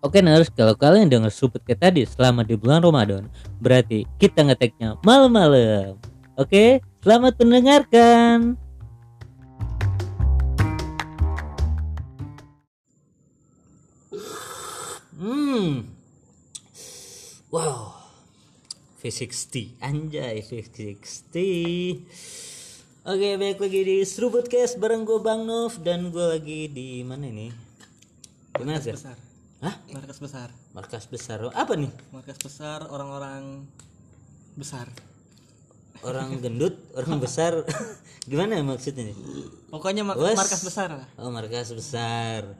Oke nurse, kalau kalian denger supet kayak tadi selama di bulan Ramadan, berarti kita ngeteknya malam-malam. Oke, selamat mendengarkan. Hmm, wow, V60, anjay V60. Oke, balik lagi di Seruput Cast bareng gue Bang Nov dan gue lagi di mana ini? Di mana sih? besar Hah? markas besar Markas besar. Apa nih? markas besar orang-orang besar Orang gendut, orang besar. Gimana maksudnya nih? pokoknya ma- Wes. markas besar lah Oh, markas besar.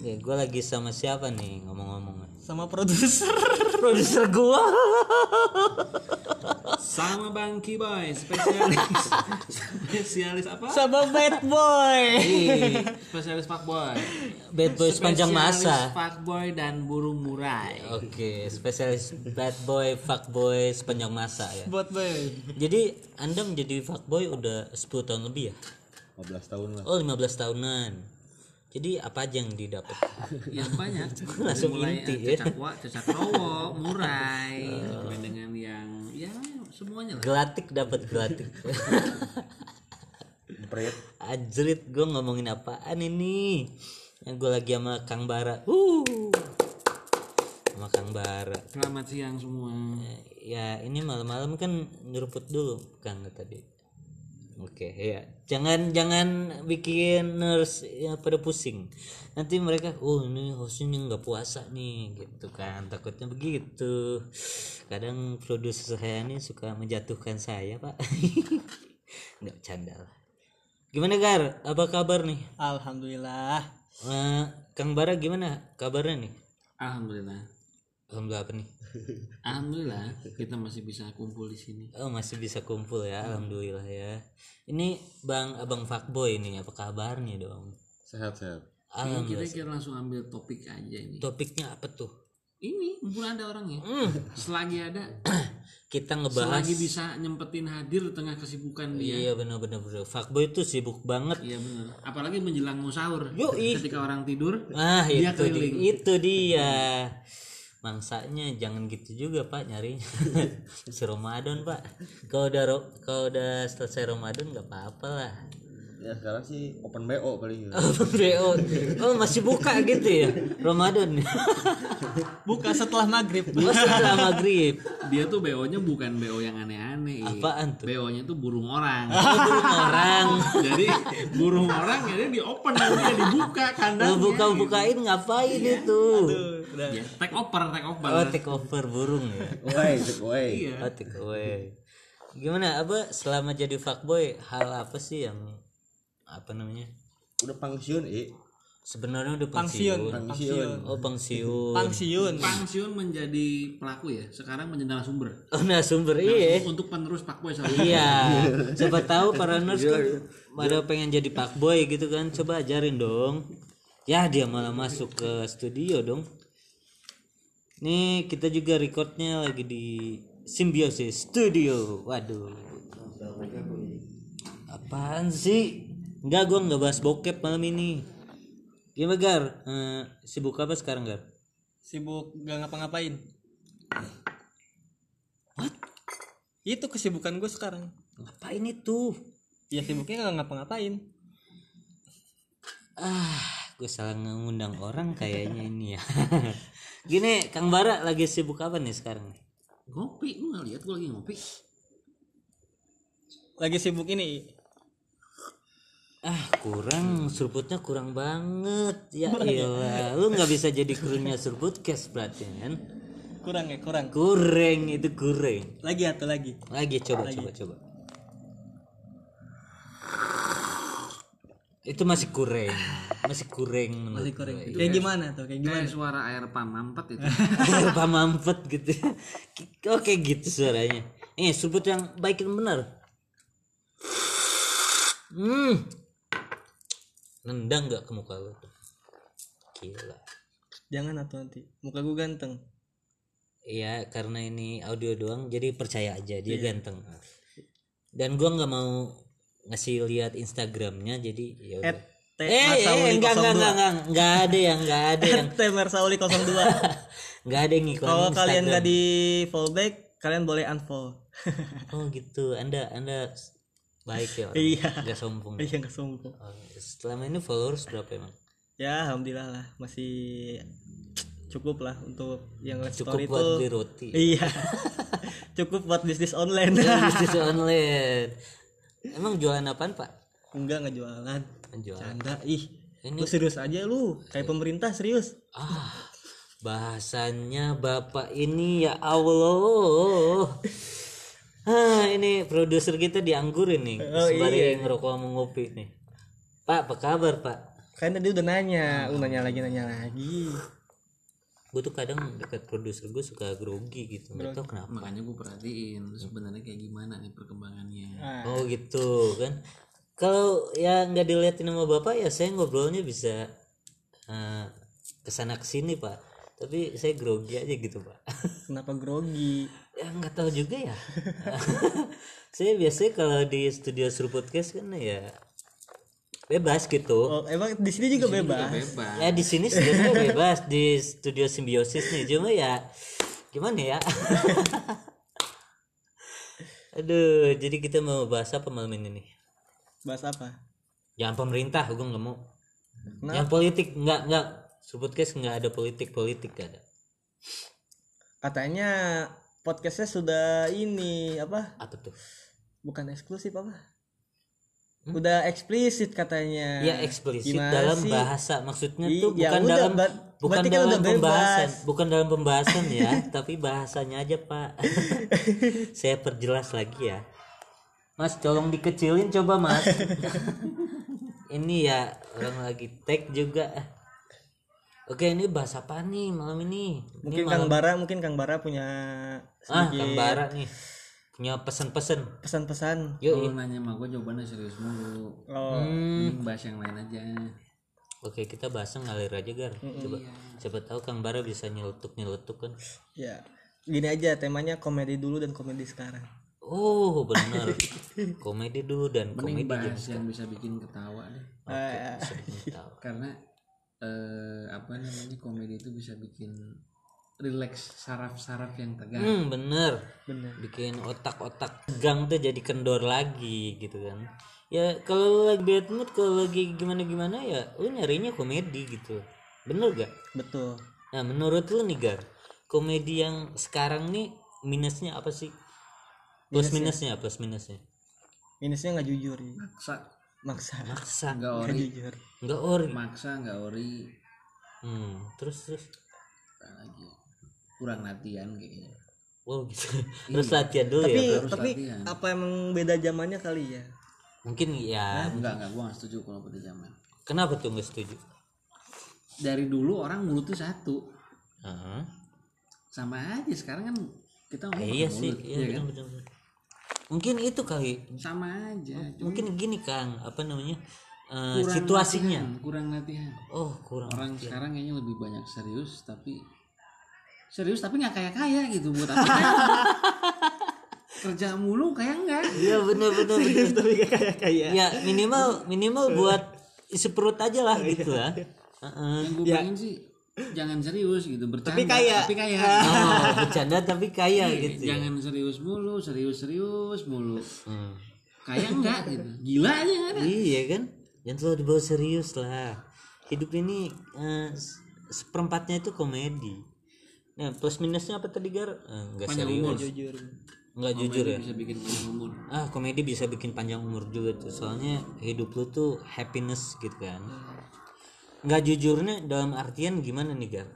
Ya, gue lagi sama siapa nih ngomong-ngomong? sama produser Produser gua. sama Bang Kiboy spesialis spesialis apa sama bad boy Ih, spesialis fuckboy Bad boy sepanjang masa. Spesialis fuckboy dan burung murai Oke, spesialis bad boy, fuckboy sepanjang masa ya. buat boy Jadi Anda menjadi fuckboy udah 10 tahun lebih ya? 15 tahun lah Oh, 15 tahunan. Jadi apa aja yang didapat? yang banyak Langsung mulai inti, eh, ya. cecak wa cecak rowo murai sampai dengan yang ya semuanya lah Gelatik dapat gelatik. Ajrit gue ngomongin apaan ini? Yang gue lagi sama Kang Bara. Uh. Sama Kang Bara. selamat siang semua Ya ini malam-malam kan nyeruput dulu Kang tadi. Oke ya jangan jangan bikin nurse ya, pada pusing. Nanti mereka oh ini hostnya nggak puasa nih gitu kan takutnya begitu. Kadang produser saya ini suka menjatuhkan saya pak. nggak canda lah. Gimana Gar? Apa kabar nih? alhamdulillah Eh, Kang Bara gimana kabarnya nih? alhamdulillah Alhamdulillah apa nih? Alhamdulillah kita masih bisa kumpul di sini Oh masih bisa kumpul ya, alhamdulillah ya. Ini bang abang fuckboy nih, apa kabarnya dong? sehat-sehat Ini Alhamdulillah. kita kira langsung ambil topik aja ini Topiknya apa tuh? ini mumpung ada orangnya Hmm, selagi ada kita ngebahas. selagi bisa nyempetin hadir di tengah kesibukan dia Iya benar-benar benar. Fuckboy itu sibuk banget. iya benar apalagi menjelang mau sahur Yoi. ketika orang tidur Ah Dia itu di- keliling. itu dia. Mangsanya jangan gitu juga pak nyari si Ramadan pak. Kalau udah kalau udah selesai Ramadan nggak apa-apa lah. Ya sekarang sih open BO paling gitu. Oh, BO. oh masih buka gitu ya Ramadan. buka setelah maghrib Oh setelah maghrib. dia tuh BO nya bukan BO yang aneh-aneh Apaan tuh? BO nya tuh burung orang Oh, burung orang. jadi burung orang jadi di open nanti dibuka Lo kandangnya buka-bukain ngapain itu? udah ya, take over take over Oh, take over burung ya. Woi, take away. iya Oh, take away. Gimana Abah selama jadi fuckboy hal apa sih yang apa namanya? Udah pensiun, eh. Sebenarnya udah pensiun. pangsiun Oh, pensiun. pangsiun pensiun menjadi pelaku ya sekarang menjadi narasumber Oh, nah sumber iya. untuk penerus Pak Boy sama Iya. Siapa tahu para nurse kan pada pengen jadi fuckboy gitu kan. Coba ajarin dong. Ya, dia malah masuk ke studio dong. Nih, kita juga recordnya lagi di Symbiosis Studio. Waduh. Apaan sih? Enggak, gua nggak bahas bokep malam ini. Gimana Gar? Eh, sibuk apa sekarang Gar? sibuk gak ngapa-ngapain itu kesibukan gue sekarang Ngapain itu? ya sibuknya gak ngapa-ngapain Ah, gue salah ngundang orang kayaknya ini ya. Gini, Kang Bara lagi sibuk apa nih sekarang? nih? ngopi lu nggak lihat gua lagi ngopi lagi sibuk ini Ah, kurang seruputnya kurang banget. Ya iyalah, lu nggak bisa jadi krunya seruput cast berarti kan? kurang ya kurang Kurang itu kurang. lagi atau lagi Lagi coba coba coba. Itu masih kurang. Masih kurang menurut masih kurang gue. kayak gimana tuh kayak gimana kayak suara air pam mampet itu Air pamampet gitu. Oke gitu suaranya. Eh, seruput yang baik dan benar. Hmm. Nendang nggak ke muka lu? Gila. jangan atau nanti muka gue ganteng Iya, karena ini audio doang, jadi percaya aja dia ganteng. Dan gua nggak mau ngasih lihat Instagramnya, jadi ya udah. Eh, eh, enggak, enggak, 02. enggak, enggak, enggak ada yang, enggak ada yang, T Marsauli 02. enggak ada yang ngiklan Kalau kalian Instagram. nggak di fallback, kalian boleh unfollow. Oh gitu, anda, anda baik ya orang, Iya. nggak sombong. Iya nggak sombong. Selama ini followers berapa emang? Ya alhamdulillah lah masih cukup lah untuk yang Cukup story buat itu. beli roti. Iya. cukup buat bisnis online. Bisnis online. Emang jualan apaan pak? Enggak nggak jualan. Jualan. Canda. Ih. Ini- Lu serius aja lu. Kayak pemerintah serius. Ah, bahasanya bapak ini ya Allah. Ah, ini produser kita dianggurin nih, Oh, sembari iya. ngerokok sama ngopi nih. Pak, apa kabar pak? Kan tadi udah nanya, lu nanya lagi nanya lagi. Gue tuh kadang dekat produser gue suka grogi gitu, nggak tau kenapa. makanya gue perhatiin sebenarnya kayak gimana nih perkembangannya Ah, Oh gitu kan. Kalau ya nggak dilihatin sama bapak ya saya ngobrolnya bisa eh, ke sana ke sini pak. Tapi saya grogi aja gitu pak. kenapa grogi? ya nggak tahu juga ya. saya biasanya kalau di studio Seru Podcast kan ya bebas gitu. Oh, emang di sini juga bebas. bebas Ya di sini sebenarnya bebas di studio simbiosis nih. Cuma ya gimana ya? Aduh, jadi kita mau bahas apa malam ini nih? Bahas apa? Jangan pemerintah, gue nggak mau. Kenapa? Yang politik nggak nggak. Podcast nggak ada politik politik nggak ada. Katanya podcastnya sudah ini apa? Apa tuh? Bukan eksklusif apa? Udah eksplisit katanya. Ya eksplisit Gimana dalam sih? bahasa maksudnya I- tuh ya bukan udah, dalam bukan kan dalam udah pembahasan, bebas. bukan dalam pembahasan ya, tapi bahasanya aja Pak. Saya perjelas lagi ya. Mas tolong dikecilin coba Mas. ini ya orang lagi tag juga. Oke ini bahas apa nih malam ini? Ini Mungkin malam Kang Bara, mungkin Kang Bara punya ah sedikit Kang Bara nih punya pesan-pesan. pesan-pesan. Yuk, Lu nanya sama gue jawabannya serius mulu Oh, Hmm. Bahas yang lain aja Oke kita bahasnya ngalir aja Gar. Coba siapa tahu Kang Bara bisa nyeletuk nyeletuk kan. ya. Gini aja temanya komedi dulu dan komedi sekarang. Oh benar komedi dulu dan komedi Mending bahas yang bisa bikin ketawa deh Eh, tahu. karena eh, apa namanya komedi itu bisa bikin relax saraf-saraf yang tegang Hmm bener bener. bikin otak-otak tegang tuh jadi kendor lagi gitu kan. Ya kalau lagi bad mood kalau lagi gimana-gimana ya lu nyarinya komedi gitu. Bener gak? Betul. Nah menurut lu nih Gar komedi yang sekarang nih minusnya apa sih? Plus minusnya plus minusnya. Minusnya nggak jujur ya. maksa Maksa. Maksa nggak Nggak ori jujur. nggak ori. maksa nggak ori Hmm, terus terus apa lagi kurang latihan kayaknya Wow gitu. Terus latihan dulu Tapi ya. harus tapi latihan. apa emang beda zamannya kali ya? Mungkin ya. enggak enggak gua nggak setuju kalau pada zaman Kenapa tuh nggak setuju? dari dulu orang mulut tuh satu Heeh. sama aja sekarang kan kita ngomong Eh, iya pakai sih, mulut, iya iya benar, kan benar, benar. Mungkin itu kali. sama aja Mungkin gini Kang, apa namanya? eh, Kurang situasinya. latihan, kurang latihan Oh, kurang. orang sekarang kayaknya lebih banyak serius tapi serius tapi nggak kaya kaya gitu buat apa kaya? kerja mulu kayak enggak Iya benar benar benar. Tapi kayak kayak. Ya minimal minimal buat isi perut aja lah gitu lah. Heeh. yang gue pengen sih jangan serius gitu bercanda Tapi kaya. tapi kaya Oh, bercanda tapi kaya gitu. ya. jangan serius mulu serius serius mulu Hmm. kaya enggak gitu gila aja nggak ada Iya kan? Jangan selalu dibawa serius lah. Hidup ini eh, se- seperempatnya itu komedi. Nah, plus minusnya apa tadi Gar? Eh, Enggak Panjang serius. umur. Jujur. Enggak jujur ya. bisa bikin panjang umur Ah, komedi bisa bikin panjang umur juga tuh. Soalnya hidup lu tuh happiness gitu kan. Enggak jujurnya dalam artian gimana nih Gar?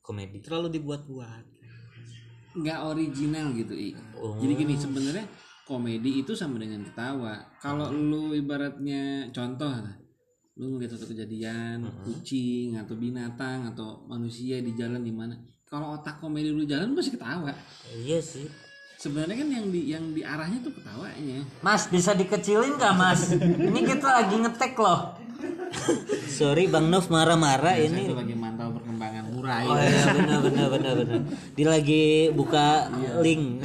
Komedi. Terlalu dibuat-buat. nggak original gitu i Oh. jadi gini sebenarnya komedi itu sama dengan ketawa kalau lu ibaratnya contoh lah lu ngeliat satu kejadian kucing atau binatang atau manusia di jalan di mana kalau otak komedi lu jalan lu pasti ketawa Iya sih. sebenarnya kan yang di yang di arahnya tuh ketawanya Mas bisa dikecilin gak mas? Ini kita lagi ngetek loh. Sorry Bang Nov marah-marah ini. tuh lagi mantau perkembangan murai. Oh iya benar benar benar benar. Dia lagi buka link.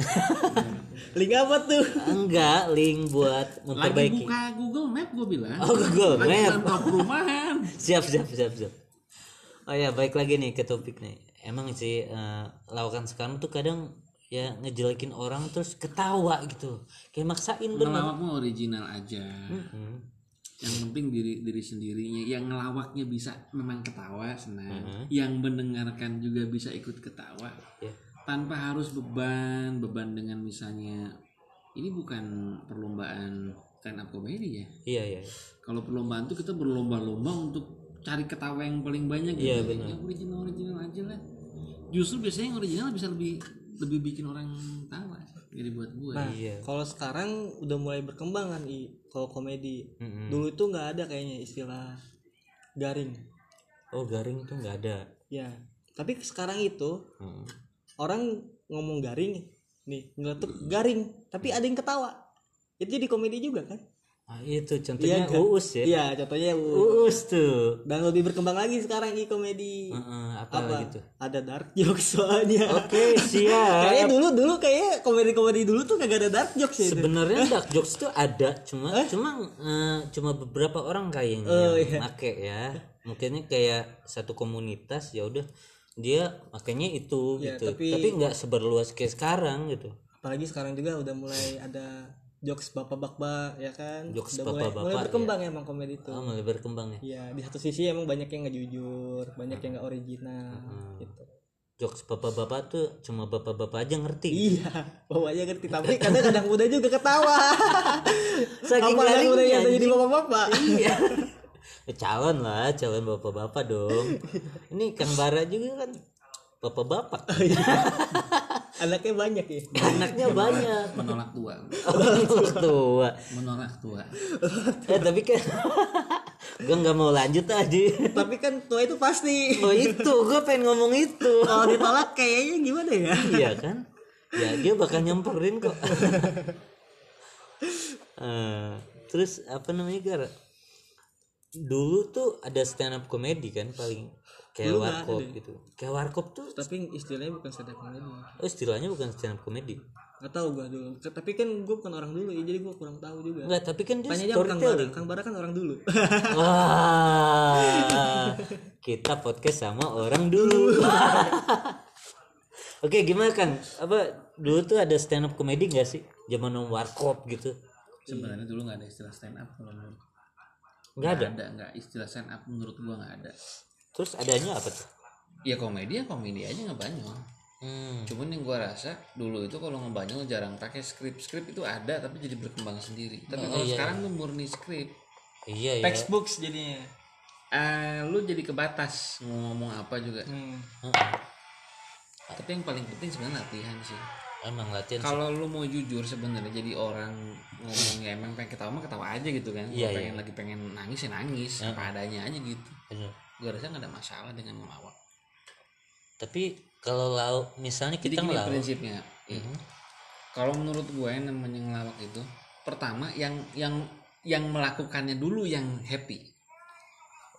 link apa tuh? Enggak link buat lagi memperbaiki buka Google Map gue bilang. Oh, Google lagi Map. mantau perumahan. Siap siap siap siap. Oh ya baik lagi nih ke topik nih. Emang sih eh, lawakan sekarang tuh kadang ya ngejelekin orang terus ketawa gitu. Kayak maksain bener. Ngelawak mah original aja. Hmm. Yang penting diri diri sendirinya yang ngelawaknya bisa memang ketawa senang Mm-hmm. yang mendengarkan juga bisa ikut ketawa Ya. tanpa harus beban beban dengan misalnya ini bukan perlombaan stand up comedy ya iya iya kalau perlombaan tuh kita berlomba-lomba untuk cari ketawa yang paling banyak Iya, gitu. benar. yang original original aja lah justru biasanya yang original bisa lebih lebih bikin orang tawa jadi buat gue nah Iya. kalau sekarang udah mulai berkembang kan i kalau komedi. Mm-mm. dulu itu nggak ada kayaknya istilah garing. Oh garing tuh nggak ada. Ya tapi sekarang itu Mm. orang ngomong garing nih ngeletuk garing tapi ada yang ketawa. Itu jadi komedi juga kan ah, itu contohnya kan? uus ya? Iya contohnya U. uus tuh. Dan lebih berkembang lagi sekarang i komedi. Heeh, apa, apa? gitu ada dark jokes soalnya. Oke siap. Kayaknya dulu dulu kayak komedi komedi dulu tuh kagak ada dark jokes ya sebenarnya dark jokes tuh ada cuma cuma eh, cuma beberapa orang kayaknya Oh, yang iya. make ya. Mungkinnya kayak satu komunitas ya udah dia makanya itu Ya, gitu. tapi- tapi nggak seberluas kayak sekarang gitu. Apalagi sekarang juga udah mulai ada jokes bapak-bapak ya kan? Jokes udah mulai, bapak-bapak, mulai berkembang emang komedi itu. Oh, mulai berkembang ya. Iya, di satu sisi emang banyak yang nggak jujur, banyak yang nggak original, gitu. jokes bapak-bapak tuh cuma bapak-bapak aja ngerti. Iya, bawanya ngerti, tapi kadang-kadang muda juga ketawa. Saking anak garingnya, muda yang jadi bapak-bapak? iya. Eh, calon lah calon bapak-bapak dong. Ini kang bara juga kan bapak-bapak Anaknya banyak ya. anaknya banyak. menolak tua. Orang tua. Menolak tua. Eh tapi kan gue nggak mau lanjut aja tapi kan tua itu pasti. oh itu. Gue pengen ngomong itu. Kalau ditolak kayaknya gimana ya? iya kan? Ya dia bakal nyamperin kok. Eh, terus apa namanya gar? Dulu tuh ada stand up comedy kan paling kayak nggak warkop ada. gitu kayak warkop tuh Tapi istilahnya bukan stand up comedy. oh, istilahnya bukan stand up comedy Gak tau gua dulu. Tapi kan gue bukan orang dulu ya, jadi gue kurang tahu juga. enggak tapi kan dia Tanya sama Kang Bara. storytelling Kang Bara kan orang dulu. Wah, kita podcast sama orang dulu. Oke, gimana kan? Apa dulu tuh ada stand up comedy gak sih? Zaman warkop gitu. sebenarnya dulu nggak ada istilah stand up kalau menurut Nggak ada. ada nggak istilah stand up menurut gua nggak ada Terus adanya apa tuh? ya komedi ya komedi aja ngebanyol Hmm. cuman yang gua rasa dulu itu kalau ngebanyol jarang pakai skrip skrip itu ada tapi jadi berkembang sendiri tapi kalau sekarang tuh murni skrip Iya ya. Textbooks jadinya. eh lu jadi kebatas mau ngomong apa juga Hmm. Heeh. tapi yang paling penting sebenarnya latihan sih Emang latihan kalau lu mau jujur sebenarnya jadi orang ngomong ya emang pengen ketawa mah ketawa aja gitu kan Iya, Kalau pengen lagi pengen nangis ya nangis apa adanya aja gitu Bener. Gua rasa nggak ada masalah dengan ngelawak Tapi kalau lau misalnya jadi kita gini ngelawak, prinsipnya Ih, kalau menurut gue yang namanya ngelawak itu pertama yang yang yang melakukannya dulu yang happy.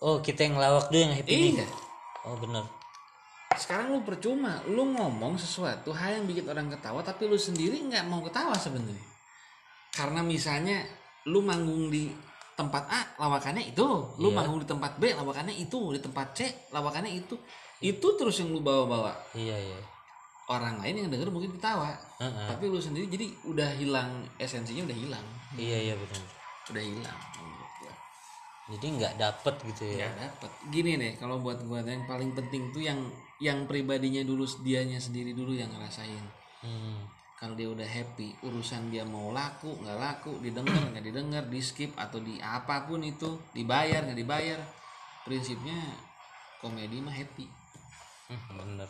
Oh kita yang ngelawak dulu yang happy nih. iya. Oh benar. sekarang lu percuma lu ngomong sesuatu hal yang bikin orang ketawa tapi lu sendiri nggak mau ketawa sebenarnya. Karena misalnya lu manggung di tempat A lawakannya itu lu Iya. manggung di tempat B lawakannya itu di tempat C lawakannya itu itu terus yang lu bawa-bawa Iya iya. orang lain yang denger mungkin ketawa Heeh. tapi lu sendiri jadi udah hilang esensinya udah hilang Iya iya benar. udah hilang. Jadi nggak dapet gitu ya. nggak dapet gini deh kalau buat gua yang paling penting tuh yang yang pribadinya dulu dianya sendiri dulu yang ngerasain Hmm. Kalau dia udah happy urusan dia mau laku nggak laku didengar nggak didengar di skip atau di apa pun itu dibayar nggak dibayar prinsipnya komedi mah happy Hmm, bener.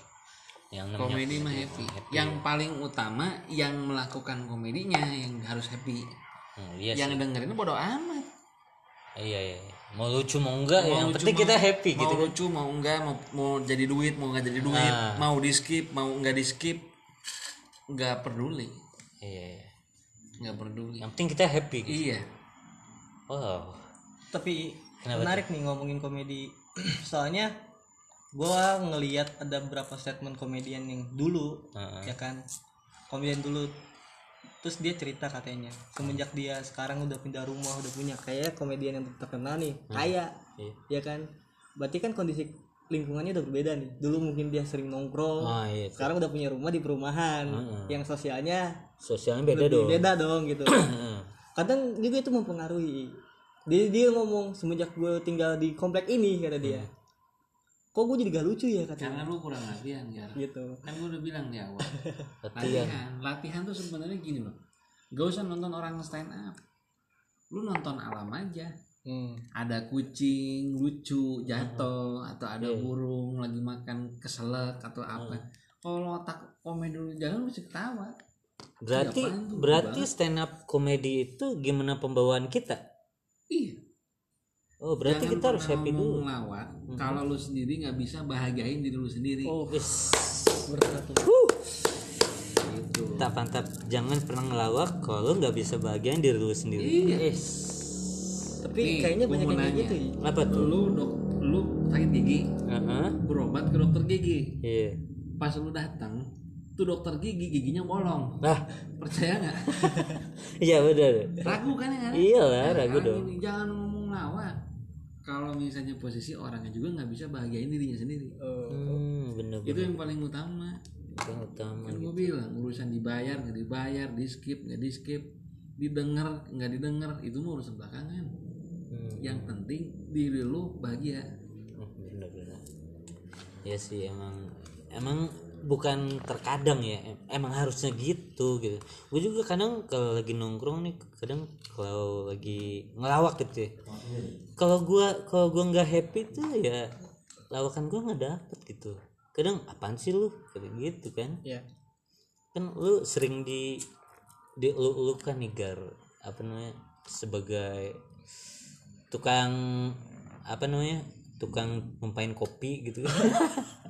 Yang komedi mah happy yang paling utama yang melakukan komedinya yang harus happy Hmm, iya yang sih. dengerin bodo amat Iya iya. Mau lucu mau enggak ya, yang lucu, penting kita mau- happy mau gitu. kan. lucu mau enggak mau mau jadi duit mau nggak jadi duit Nah. mau di skip mau nggak di skip nggak peduli Iya iya. nggak peduli Yang penting kita happy gitu. iya Wow. tapi Kenapa menarik nih ngomongin komedi soalnya gua ngelihat ada beberapa statement komedian yang dulu Heeh. ya kan komedian dulu terus dia cerita katanya semenjak dia sekarang udah pindah rumah udah punya kayak komedian yang terkenal nih kaya Iya. ya kan berarti kan kondisi lingkungannya udah berbeda nih. Dulu mungkin dia sering nongkrong Ah, iya. sekarang udah punya rumah di perumahan. Yang sosialnya Sosialnya beda lebih dong. beda dong gitu. Heeh. kadang juga itu mempengaruhi. Dia dia ngomong semenjak gue tinggal di komplek ini kata dia. Kok gue jadi gak lucu ya katanya karena lu kurang latihan Gar. gitu. Kan gue udah bilang di awal. Latihan. Latihan. Tuh sebenarnya gini loh. Gak usah nonton orang stand up. Lu nonton alam aja hmm. ada kucing lucu jatuh atau ada burung lagi makan keselak atau apa kalau otak komedi dulu jalan lu mesti ketawa Berarti berarti stand up komedi itu gimana pembawaan kita? iya Oh, berarti Jangan kita harus happy dulu. ngelawak kalau lu sendiri nggak bisa bahagiain diri lu sendiri oh tuh. gitu Tak pantap jangan pernah ngelawak kalau nggak bisa bahagiain diri lu sendiri. Iya. Yes. Tapi Nih, kayaknya banyak mau yang nanya. gitu ya Apa tuh? lu dok lu sakit gigi Heeh. berobat ke dokter gigi Iya. pas lu datang tuh dokter gigi giginya bolong Lah, percaya nggak iya benar. ragu kan ya Iyalah, Nah, ragu sekarang dong. gini, jangan ngomong lawak kalau misalnya posisi orangnya juga nggak bisa bahagiain dirinya sendiri oh. Hmm, bener itu bener. yang paling utama Yang utama. kan gue bilang urusan dibayar nggak dibayar di skip nggak di skip didengar nggak didengar itu mah urusan belakangan Hmm. yang penting diri lu bahagia. Oh, bener bener. Ya sih emang emang bukan terkadang ya em- emang harusnya gitu gitu. Gue juga kadang kalau lagi nongkrong nih kadang kalau lagi ngelawak gitu ya. Kalau gua kalau gua nggak happy tuh ya lawakan gua nggak dapet gitu. Kadang apaan sih lu? Kayak gitu kan. Ya kan lu sering di di lu, lu kan nih gar apa namanya sebagai tukang apa namanya tukang numpain kopi gitu.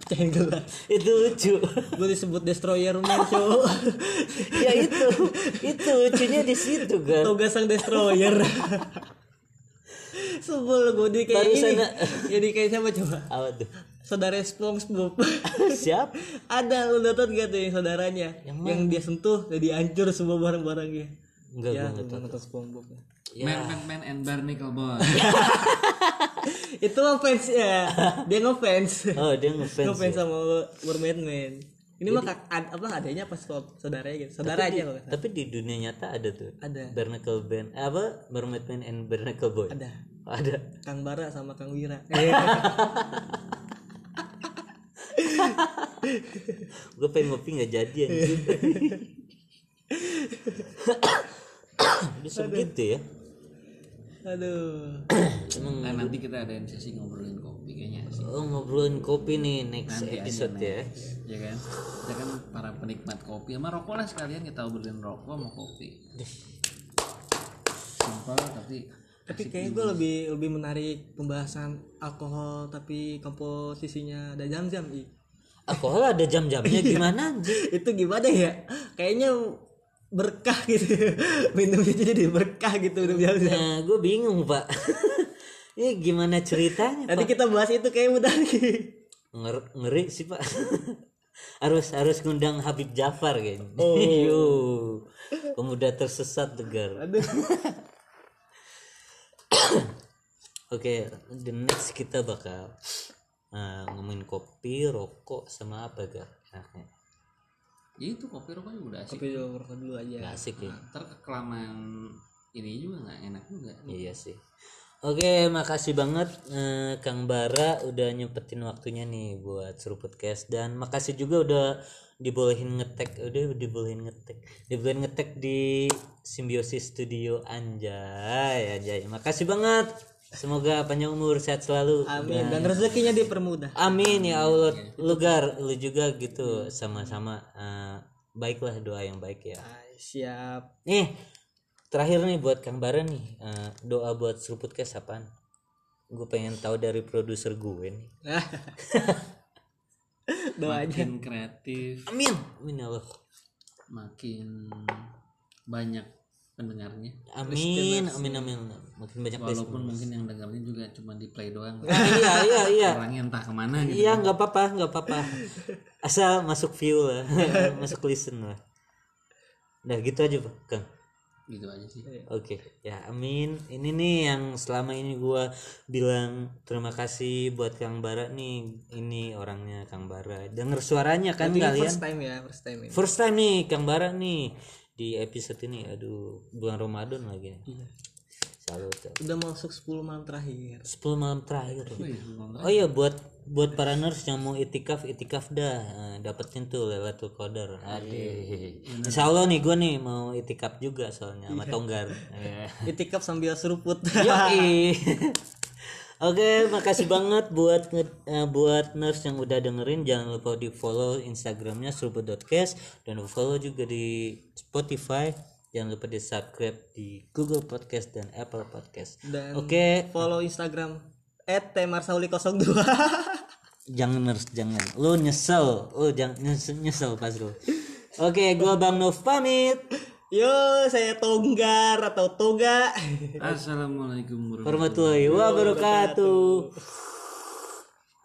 Gelas itu lucu. Gue disebut destroyer man show ya itu itu lucunya di situ kan toga sang destroyer. Sebel gue di kayak Barusan ini. jadi kayak siapa coba? Apa tuh saudara SpongeBob. Siap. Ada lu nonton gak tuh yang saudaranya? Yang, dia sentuh jadi hancur semua barang-barangnya. Enggak ya tahu. nonton SpongeBob ya. Man, man, man, and Barnacle Boy. itu mah fans ya. Dia ngefans. Oh dia ngefans ngefans ya? sama Mermaid Man. Ini mah kak, ad- apa adanya pas saudaranya gitu. Kalau nggak salah. tapi di dunia nyata ada tuh. Ada. Barnacle Band eh, apa? Mermaid Man and Barnacle Boy. Ada. Oh, ada. Kang Bara sama Kang Wira. Gue pengen ngopi nggak jadi anjir bisa begitu ya aduh. Emang Nah, nanti kita ada sesi ngobrolin kopi kayaknya sih. oh ngobrolin kopi nih next Nanti episode ya next, ya. Kan? Kita kan para penikmat kopi. Sama rokok lah sekalian kita obrolin rokok sama kopi. Simpel tapi tapi kayaknya gue lebih lebih menarik pembahasan alkohol tapi komposisinya ada jam-jam i alkohol ada jam-jamnya gimana anjir itu gimana ya? Kayaknya berkah gitu. Minumnya jadi berkah gitu minum jam-jam nah gue bingung pak. Ini gimana ceritanya nanti kita bahas itu kayak udah nih Nger- ngeri sih pak. Harus harus ngundang Habib Jafar kayaknya. Oh. Yo, pemuda tersesat tegar. Oke, the next kita bakal uh, ngomongin kopi, rokok, sama apa gak? Enaknya. Ya itu kopi rokok juga udah asik. kopi rokok dulu aja Nggak asik ya? Nah, ntar kelamaan ini juga nggak enak juga. Iya sih. Oke, makasih banget eh, Kang Bara udah nyempetin waktunya nih buat seru podcast dan makasih juga udah dibolehin ngetek, udah dibolehin ngetek, dibolehin ngetek di Simbiosis Studio Anjay, anjay. Makasih banget. Semoga panjang umur, sehat selalu. amin dan rezekinya dipermudah Amin ya Allah. Lu Gar, lu juga gitu sama-sama eh, baiklah doa yang baik ya. Siap Nih, terakhir nih buat Kang Bara nih, eh, doa buat seruput kes apaan? Gue pengen tahu dari produser gue nih. doanya Makin kreatif, Amin. Amin ya Allah. makin banyak pendengarnya. Amin, amin, amin. Makin banyak Walaupun mungkin yang dengerin juga cuma di play doang. iya, iya, iya. Orangnya entah ke mana gitu. Iya, nggak apa-apa, nggak apa-apa. Asal masuk view lah, masuk listen lah. Nah gitu aja Pak Kang. gitu aja sih Oke, ya amin. Ini nih yang selama ini gua bilang terima kasih buat Kang Bara nih. Ini orangnya Kang Bara. Dengar suaranya kan Ini kalian? first time ya first time ini First time nih Kang Bara nih di episode ini. Aduh, bulan Ramadan lagi. Iya. Salut. udah masuk 10 malam terakhir 10 malam terakhir. Oh iya buat buat para nurse yang mau itikaf itikaf dah Eh, dapetin tuh Lailatul Qadar. Aduh. Insya Allah nih gue nih mau itikaf juga soalnya sama Tonggar. Itikaf sambil seruput Yoi. Oke, makasih banget buat eh, buat nurse yang udah dengerin. Jangan lupa di follow Instagramnya seruput.cast dan follow juga di Spotify. Jangan lupa di subscribe di Google Podcast dan Apple Podcast. dan Oke, follow Instagram @tmarsauli02 jangan nurse jangan. Lu nyesel, lu jangan nyesel, nyesel pas lu. Oke, gua Bang Nov pamit. Yo, saya Tonggar atau Toga. assalamualaikum warahmatullahi Warahmatullahi wabarakatuh.